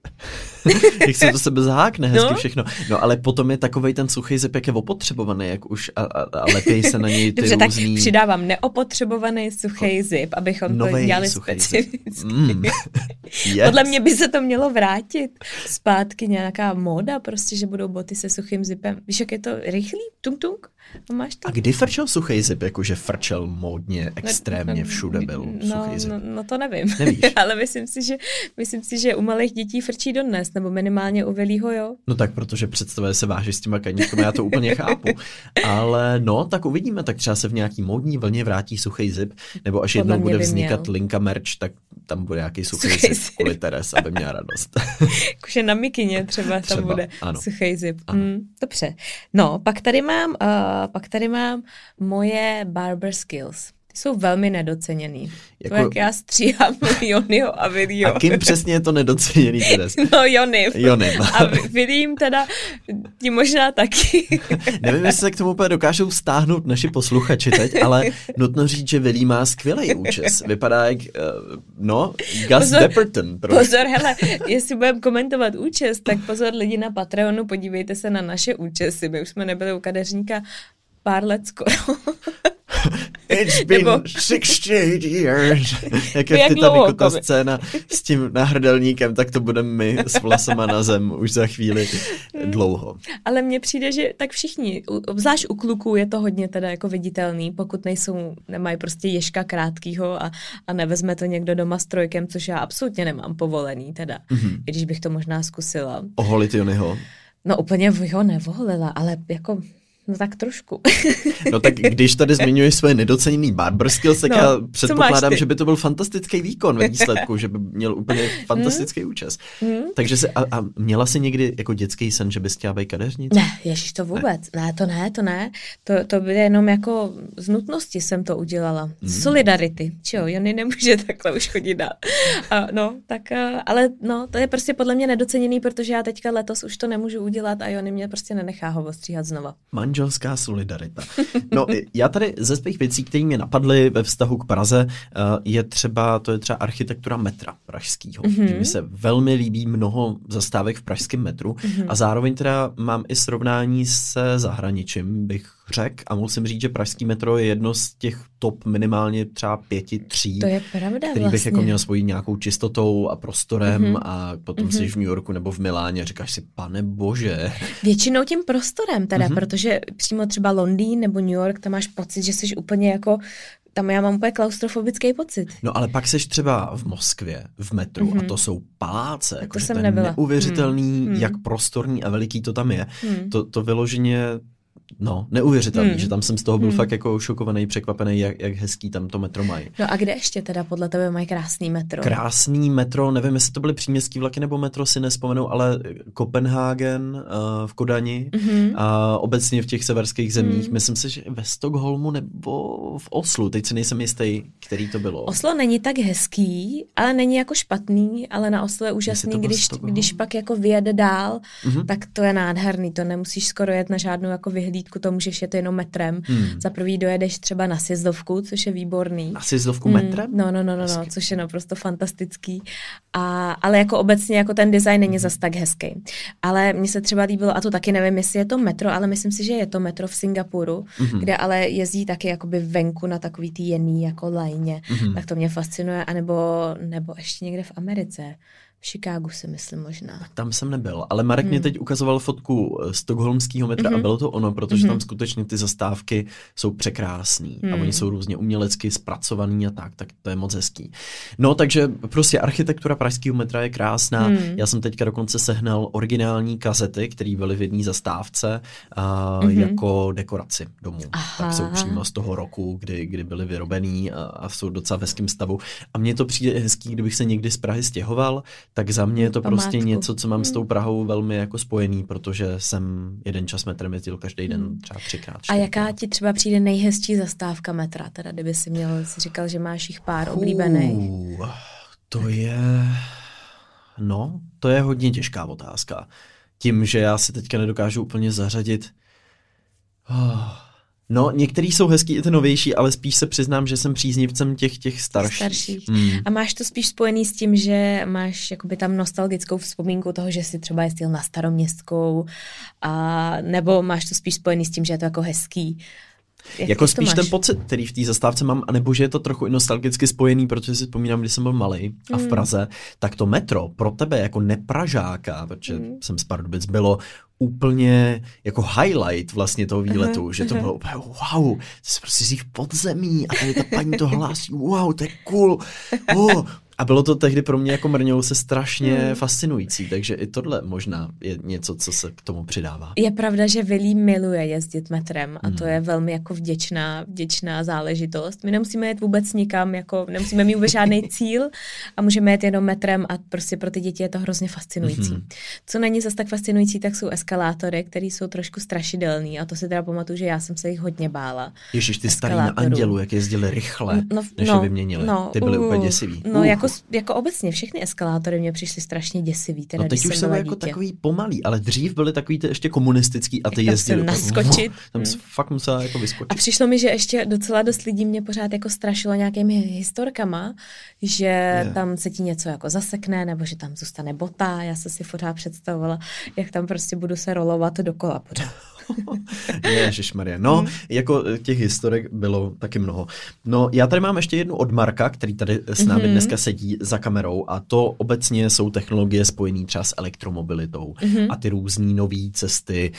<laughs> jak se to sebe zahákne hezky no. všechno. No ale potom je takový ten suchý zip, jak je opotřebovaný, jak už a, a, a lepějí se na něj ty Dobře, různý... tak přidávám neopotřebovaný suchý zip, abychom Novej to dělali specificky. Mm. <laughs> <laughs> yes. Podle mě by se to mělo vrátit zpátky nějaká móda, prostě, že budou boty se suchým zipem. Víš, jak je to rychlý? Tung tung? A, máš to? a kdy frčel suchý zip, jakože frčel módně, extrémně, no, všude byl no, suchý zip? No, no to nevím. Nevíš? <laughs> Ale myslím si, že, myslím si, že u malých dětí frčí dodnes, nebo minimálně u velího, jo? No tak, protože představuje se váží s těma kaníčkami, já to úplně chápu. <laughs> Ale no, tak uvidíme, tak třeba se v nějaký módní vlně vrátí suchý zip, nebo až Podle jednou bude vznikat měl. linka merch, tak tam bude nějaký suchý, suchý zip kvůli Teres, aby měla radost. <laughs> Jakože na mikině třeba, třeba tam bude ano. suchý zip. Ano. Mm, dobře. No, pak tady mám, uh, pak tady mám moje barber skills jsou velmi nedoceněný. Jako... To, jak já stříhám <laughs> Jonyho a Vilího. A kým přesně je to nedoceněný teda? <laughs> No Jony. Jony. A Vilím teda, ti možná taky. <laughs> Nevím, jestli se k tomu úplně dokážou stáhnout naši posluchači teď, ale nutno říct, že Vilí má skvělý účes. Vypadá jak, uh, no, Gus pozor, Depperton. Pro... Pozor, hele, jestli budeme komentovat účes, tak pozor lidi na Patreonu, podívejte se na naše účesy. My už jsme nebyli u kadeřníka pár let skoro. <laughs> It's been Nebo... 68 years. <laughs> Jak je v Titaniku ta scéna s tím nahrdelníkem, tak to budeme my s vlasama na zem už za chvíli <laughs> dlouho. Ale mně přijde, že tak všichni, obzvlášť u kluků je to hodně teda jako viditelný, pokud nejsou, nemají prostě ježka krátkýho a, a nevezme to někdo doma s trojkem, což já absolutně nemám povolený teda, mm-hmm. i když bych to možná zkusila. Oholit Jonyho? No úplně ho nevolila, ale jako No tak trošku. <laughs> no tak když tady <laughs> zmiňuješ svoje nedoceněný barber skills, tak no, já předpokládám, že by to byl fantastický výkon ve výsledku, <laughs> že by měl úplně fantastický hmm. účes. Hmm. Takže se, a, a měla jsi někdy jako dětský sen, že bys chtěla být kadeřnice? Ne, ježiš, to vůbec. Ne. ne, to ne, to ne. To, to by jenom jako z nutnosti jsem to udělala. Hmm. Solidarity, čo, Jony nemůže takhle už chodit dál. A, no, tak, ale no, to je prostě podle mě nedoceněný, protože já teďka letos už to nemůžu udělat a Jony mě prostě nenechá ho ostříhat znova. Man manželská solidarita. No, já tady ze svých věcí, které mě napadly ve vztahu k Praze, eh, je třeba, to je třeba architektura metra pražského. Mm-hmm. Mně se velmi líbí mnoho zastávek v pražském metru mm-hmm. a zároveň teda mám i srovnání se zahraničím, bych řekl a musím říct, že pražský metro je jedno z těch top minimálně třeba pěti, tří. To je pravda který vlastně. bych jako měl svoji nějakou čistotou a prostorem mm-hmm. a potom mm-hmm. jsi v New Yorku nebo v Miláně říkáš si, pane bože. Většinou tím prostorem teda, mm-hmm. protože přímo třeba Londýn nebo New York, tam máš pocit, že jsi úplně jako tam já mám úplně klaustrofobický pocit. No ale pak seš třeba v Moskvě, v metru mm-hmm. a to jsou paláce. Jako, to jsem to je nebyla. neuvěřitelný, mm. jak prostorný a veliký to tam je. Mm. To, to vyloženě No, neuvěřitelný, hmm. že tam jsem z toho byl hmm. fakt jako šokovaný, překvapený, jak, jak hezký tam to metro mají. No a kde ještě teda podle tebe mají krásný metro? Krásný metro, nevím, jestli to byly příměstský vlaky nebo metro, si nespomenu, ale Kopenhagen uh, v Kodani hmm. a obecně v těch severských zemích, hmm. myslím si, že ve Stockholmu nebo v Oslu, teď si nejsem jistý, který to bylo. Oslo není tak hezký, ale není jako špatný, ale na Oslo je úžasný, když, když pak jako vyjede dál, hmm. tak to je nádherný, to nemusíš skoro jet na žádnou jako vyhlídku vyhlídku, to můžeš jet jenom metrem. Hmm. Za prvý dojedeš třeba na sjezdovku, což je výborný. Na sjezdovku hmm. metrem? No, no, no, no, no, což je naprosto fantastický. A, ale jako obecně jako ten design není hmm. zas tak hezký. Ale mně se třeba líbilo, a to taky nevím, jestli je to metro, ale myslím si, že je to metro v Singapuru, hmm. kde ale jezdí taky jakoby venku na takový ty jený jako lajně. Hmm. Tak to mě fascinuje. A nebo, nebo ještě někde v Americe v Chicagu si myslím možná. Tam jsem nebyl, ale Marek hmm. mě teď ukazoval fotku eh, stokholmského metra mm-hmm. a bylo to ono, protože mm-hmm. tam skutečně ty zastávky jsou překrásný hmm. a oni jsou různě umělecky zpracovaný a tak, tak to je moc hezký. No takže prostě architektura pražského metra je krásná. Hmm. Já jsem teďka dokonce sehnal originální kazety, které byly v jedné zastávce a, mm-hmm. jako dekoraci domů. Aha. Tak jsou přímo z toho roku, kdy, kdy byly vyrobený a, a jsou docela v hezkém stavu. A mně to přijde hezký, kdybych se někdy z Prahy stěhoval, tak za mě je to Památku. prostě něco, co mám s tou hmm. Prahou velmi jako spojený, protože jsem jeden čas metrem jezdil každý den hmm. třeba třikrát. A jaká ti třeba přijde nejhezčí zastávka metra, teda kdyby si měl, si říkal, že máš jich pár oblíbených? To je, no, to je hodně těžká otázka. Tím, že já si teďka nedokážu úplně zařadit, oh, No, některý jsou hezký i ty novější, ale spíš se přiznám, že jsem příznivcem těch těch starších. starších. Hmm. A máš to spíš spojený s tím, že máš jakoby tam nostalgickou vzpomínku toho, že jsi třeba jezdil na staroměstskou, a, nebo máš to spíš spojený s tím, že je to jako hezký? Jak jako spíš ten pocit, který v té zastávce mám, anebo že je to trochu i nostalgicky spojený, protože si vzpomínám, když jsem byl malý a v hmm. Praze, tak to metro pro tebe jako nepražáka, protože mm. jsem z Pardubic, bylo úplně jako highlight vlastně toho výletu, uh-huh, že to uh-huh. bylo úplně wow, jsi prostě z jich podzemí a tady ta paní to hlásí, wow, to je cool, <laughs> oh, a bylo to tehdy pro mě jako mrňou se strašně hmm. fascinující, takže i tohle možná je něco, co se k tomu přidává. Je pravda, že Vilí miluje jezdit metrem a hmm. to je velmi jako vděčná, vděčná záležitost. My nemusíme jet vůbec nikam, jako nemusíme mít vůbec žádný <laughs> cíl a můžeme jet jenom metrem a prostě pro ty děti je to hrozně fascinující. Hmm. Co není zase tak fascinující, tak jsou eskalátory, které jsou trošku strašidelný a to si teda pamatuju, že já jsem se jich hodně bála. Ježíš, ty starý na Andělu, jak jezdili rychle, no, než no, je vyměnili. No, ty byly uh, úplně děsivý. No, uh. jako jako, jako obecně všechny eskalátory mě přišly strašně děsivý. Teda, no teď už jsou jako dítě. takový pomalý, ale dřív byly takový ty ještě komunistický a ty jezdili. naskočit. <laughs> Tam, tam hmm. fakt musela jako vyskočit. A přišlo mi, že ještě docela dost lidí mě pořád jako strašilo nějakými historkama, že yeah. tam se ti něco jako zasekne, nebo že tam zůstane bota. Já jsem si pořád představovala, jak tam prostě budu se rolovat dokola pořád. <laughs> Maria. No, hmm. jako eh, těch historek bylo taky mnoho. No, já tady mám ještě jednu od Marka, který tady s námi mm-hmm. dneska sedí za kamerou a to obecně jsou technologie spojené třeba s elektromobilitou mm-hmm. a ty různé nové cesty,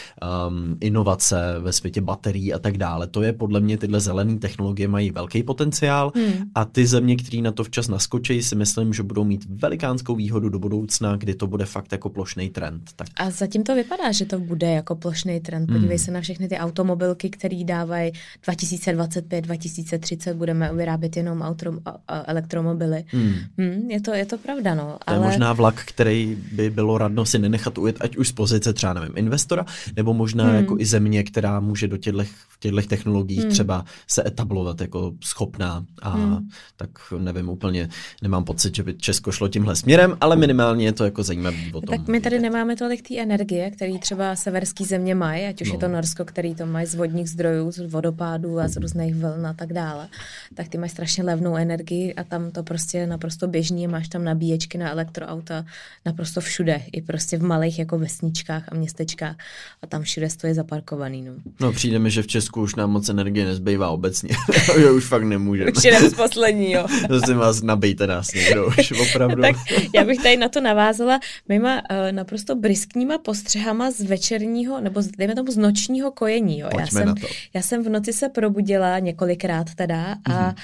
um, inovace ve světě baterií a tak dále. To je podle mě tyhle zelené technologie mají velký potenciál mm. a ty země, které na to včas naskočí, si myslím, že budou mít velikánskou výhodu do budoucna, kdy to bude fakt jako plošný trend. Tak. A zatím to vypadá, že to bude jako plošný trend Podívej hmm. se na všechny ty automobilky, které dávají 2025, 2030 budeme vyrábět jenom auto, elektromobily. Hmm. Hmm, je, to, je to pravda, no. To ale... je možná vlak, který by bylo radno si nenechat ujet, ať už z pozice třeba, nevím, investora, nebo možná hmm. jako i země, která může do těchto těchto technologií hmm. třeba se etablovat jako schopná a hmm. tak nevím úplně, nemám pocit, že by Česko šlo tímhle směrem, ale minimálně je to jako zajímavé o tom. Tak my tady nemáme tolik té energie, který třeba severský země mají, ať což no. je to Norsko, který to mají z vodních zdrojů, z vodopádů a z různých vln a tak dále, tak ty mají strašně levnou energii a tam to prostě je naprosto běžný, máš tam nabíječky na elektroauta naprosto všude, i prostě v malých jako vesničkách a městečkách a tam všude stojí zaparkovaný. No, no přijde mi, že v Česku už nám moc energie nezbývá obecně, <laughs> že už fakt nemůžeme. Už jdem z poslední, jo. <laughs> Prosím vás, nabijte nás někdo už, opravdu. tak já bych tady na to navázala mýma uh, naprosto briskníma postřehama z večerního, nebo z, dejme tomu z nočního kojení. Jo. já, jsem, já jsem v noci se probudila několikrát teda a mm-hmm.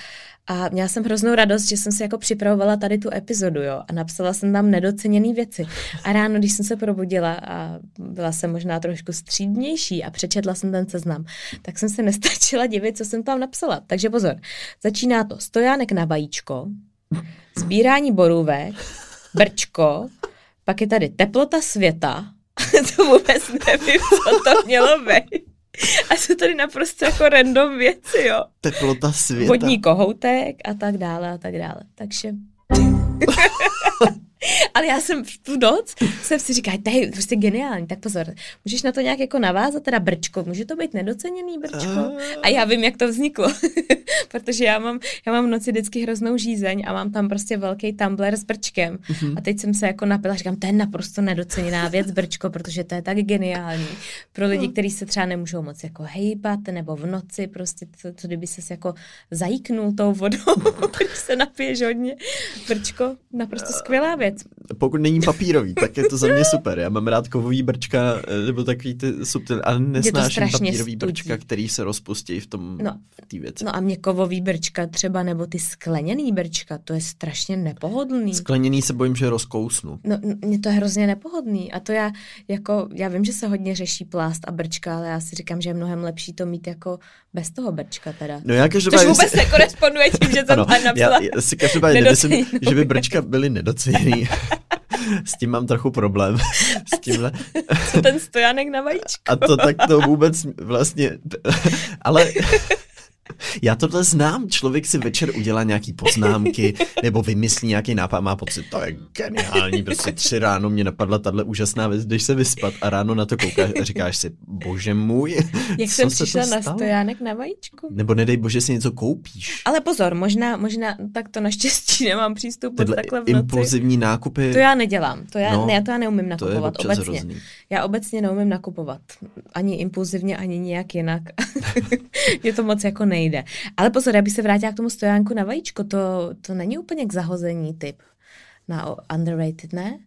A měla jsem hroznou radost, že jsem si jako připravovala tady tu epizodu, jo, a napsala jsem tam nedoceněné věci. A ráno, když jsem se probudila a byla jsem možná trošku střídnější a přečetla jsem ten seznam, tak jsem se nestačila divit, co jsem tam napsala. Takže pozor, začíná to stojánek na vajíčko, sbírání borůvek, brčko, pak je tady teplota světa, <laughs> to vůbec nevím, co to mělo být. A jsou tady naprosto jako random věci, jo. Teplota světa. Vodní kohoutek a tak dále a tak dále. Takže... <laughs> <laughs> Ale já jsem v tu noc jsem si říkal, to je prostě geniální, tak pozor, můžeš na to nějak jako navázat, teda brčko, může to být nedoceněný brčko? A já vím, jak to vzniklo, <laughs> protože já mám, já mám v noci vždycky hroznou žízeň a mám tam prostě velký tumbler s brčkem. Uh-huh. a teď jsem se jako napila, říkám, to je naprosto nedoceněná věc brčko, protože to je tak geniální. Pro lidi, kteří se třeba nemůžou moc jako hejbat nebo v noci prostě, to, to kdyby se jako zajíknul tou vodou, <laughs> když se napiješ hodně, brčko, naprosto skvělá věc věc. Pokud není papírový, tak je to za mě super. Já mám rád kovový brčka, eh, nebo takový ty subtil, ale nesnáším papírový studí. brčka, který se rozpustí v tom no, té věci. No a mě kovový brčka třeba, nebo ty skleněný brčka, to je strašně nepohodlný. Skleněný se bojím, že rozkousnu. No, mě to je hrozně nepohodný. A to já, jako, já vím, že se hodně řeší plást a brčka, ale já si říkám, že je mnohem lepší to mít jako bez toho brčka teda. No já každopádně... Což vůbec si... nekoresponduje tím, že jsem <laughs> ano, napsala já, já si každopádně nemyslím, že by brčka byly nedoceněný. <laughs> S tím mám trochu problém. <laughs> S tímhle. Co ten stojánek na vajíčko? A to tak to vůbec vlastně... <laughs> Ale já tohle znám. Člověk si večer udělá nějaký poznámky <laughs> nebo vymyslí nějaký nápad má pocit, to je geniální. Prostě tři ráno mě napadla tahle úžasná věc, když se vyspat a ráno na to koukáš a říkáš si, bože můj, <laughs> Jak jsem přišla na stojánek na vajíčku? Nebo nedej bože si něco koupíš. Ale pozor, možná, možná tak to naštěstí nemám přístup Tyhle takhle v noci. impulzivní nákupy. To já nedělám. To já, no, ne, to já neumím nakupovat to je obecně. Hrozný. Já obecně neumím nakupovat. Ani impulzivně, ani nějak jinak. <laughs> Mě to moc jako nejde. Ale pozor, bych se vrátila k tomu stojánku na vajíčko, to, to není úplně k zahození typ na underrated, ne?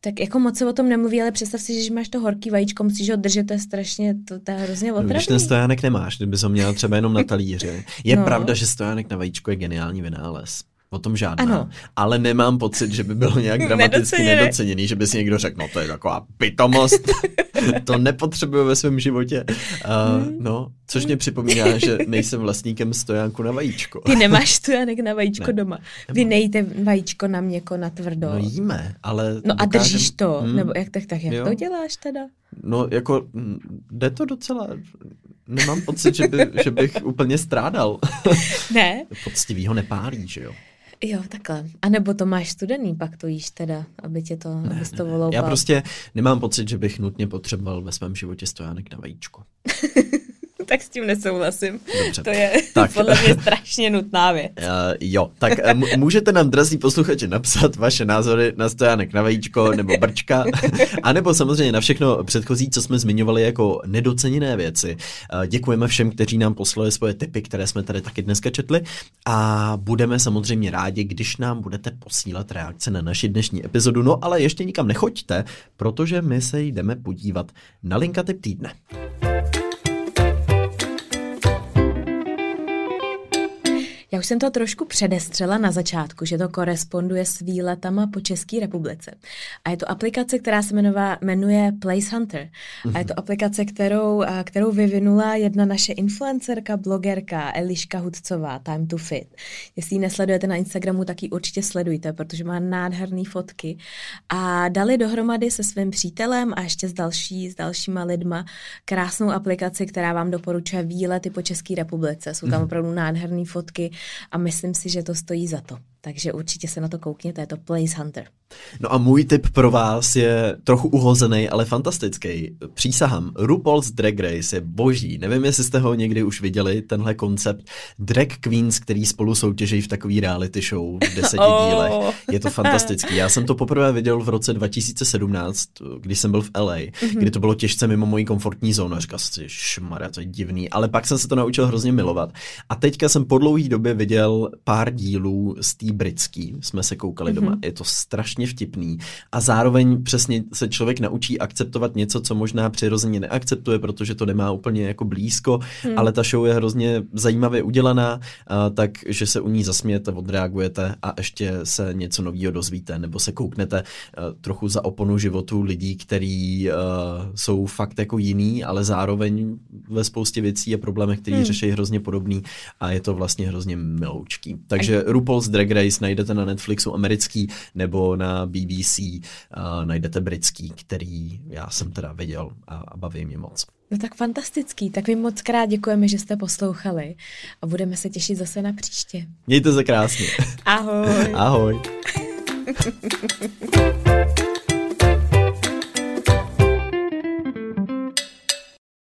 Tak jako moc se o tom nemluví, ale představ si, že máš to horký vajíčko, musíš ho držet, to je strašně, to, to je hrozně otravný. Když ten stojánek nemáš, kdyby ho měla třeba jenom na talíře. Je no. pravda, že stojánek na vajíčko je geniální vynález. O tom žádná. Ano. Ale nemám pocit, že by bylo nějak <laughs> dramaticky nedoceněný, že by si někdo řekl, no to je taková pitomost, <laughs> to nepotřebuju ve svém životě. Uh, no, což mě připomíná, <laughs> že nejsem vlastníkem stojánku na vajíčko. Ty nemáš stojánek na vajíčko ne, doma. Vy nejíte vajíčko na měko, na tvrdo. No jíme, ale... No dokážem... a držíš to, hmm. nebo jak tak, tak jak jo. to děláš teda? No jako, jde to docela, nemám pocit, že, by, že bych úplně strádal. Ne? Poctivý ho nepálí, že jo? Jo, takhle. A nebo to máš studený, pak to jíš teda, aby tě to, ne, abys to voloupal. Já prostě nemám pocit, že bych nutně potřeboval ve svém životě stojánek na vajíčko. <laughs> tak s tím nesouhlasím. Dobře. To je <laughs> tak. podle mě strašně nutná věc. Uh, jo, tak uh, můžete nám, drazí posluchači, napsat vaše názory na stojánek na vajíčko nebo brčka, <laughs> anebo samozřejmě na všechno předchozí, co jsme zmiňovali jako nedoceněné věci. Uh, děkujeme všem, kteří nám poslali svoje tipy, které jsme tady taky dneska četli a budeme samozřejmě rádi, když nám budete posílat reakce na naši dnešní epizodu. No ale ještě nikam nechoďte, protože my se jdeme podívat na linka typ týdne. Já už jsem to trošku předestřela na začátku, že to koresponduje s výletama po České republice. A je to aplikace, která se jmenuje, jmenuje Place Hunter. A je to mhm. aplikace, kterou, kterou vyvinula jedna naše influencerka, blogerka Eliška Hudcová, Time to Fit. Jestli ji nesledujete na Instagramu, tak ji určitě sledujte, protože má nádherné fotky. A dali dohromady se svým přítelem a ještě s, další, s dalšíma lidma krásnou aplikaci, která vám doporučuje výlety po České republice. Jsou tam mhm. opravdu nádherné fotky, a myslím si, že to stojí za to. Takže určitě se na to koukněte, je to Place Hunter. No a můj tip pro vás je trochu uhozený, ale fantastický. Přísahám, RuPaul's Drag Race je boží. Nevím, jestli jste ho někdy už viděli, tenhle koncept drag queens, který spolu soutěží v takový reality show v deseti <laughs> oh. dílech. Je to fantastický. Já jsem to poprvé viděl v roce 2017, když jsem byl v LA, mm-hmm. kdy to bylo těžce mimo mojí komfortní zónu. A říkal si, šmarja, to je divný. Ale pak jsem se to naučil hrozně milovat. A teďka jsem po dlouhé době viděl pár dílů z té britský. Jsme se koukali mm-hmm. doma. Je to strašně vtipný. A zároveň přesně se člověk naučí akceptovat něco, co možná přirozeně neakceptuje, protože to nemá úplně jako blízko, mm. ale ta show je hrozně zajímavě udělaná, takže se u ní zasmějete, odreagujete a ještě se něco nového dozvíte, nebo se kouknete trochu za oponu životu lidí, kteří uh, jsou fakt jako jiný, ale zároveň ve spoustě věcí a problémech, který hmm. řeší hrozně podobný a je to vlastně hrozně miloučký. Takže RuPaul's Drag Race najdete na Netflixu americký nebo na BBC uh, najdete britský, který já jsem teda viděl a, a baví mě moc. No tak fantastický, tak my moc krát děkujeme, že jste poslouchali a budeme se těšit zase na příště. Mějte se krásně. Ahoj. <laughs> Ahoj. <laughs>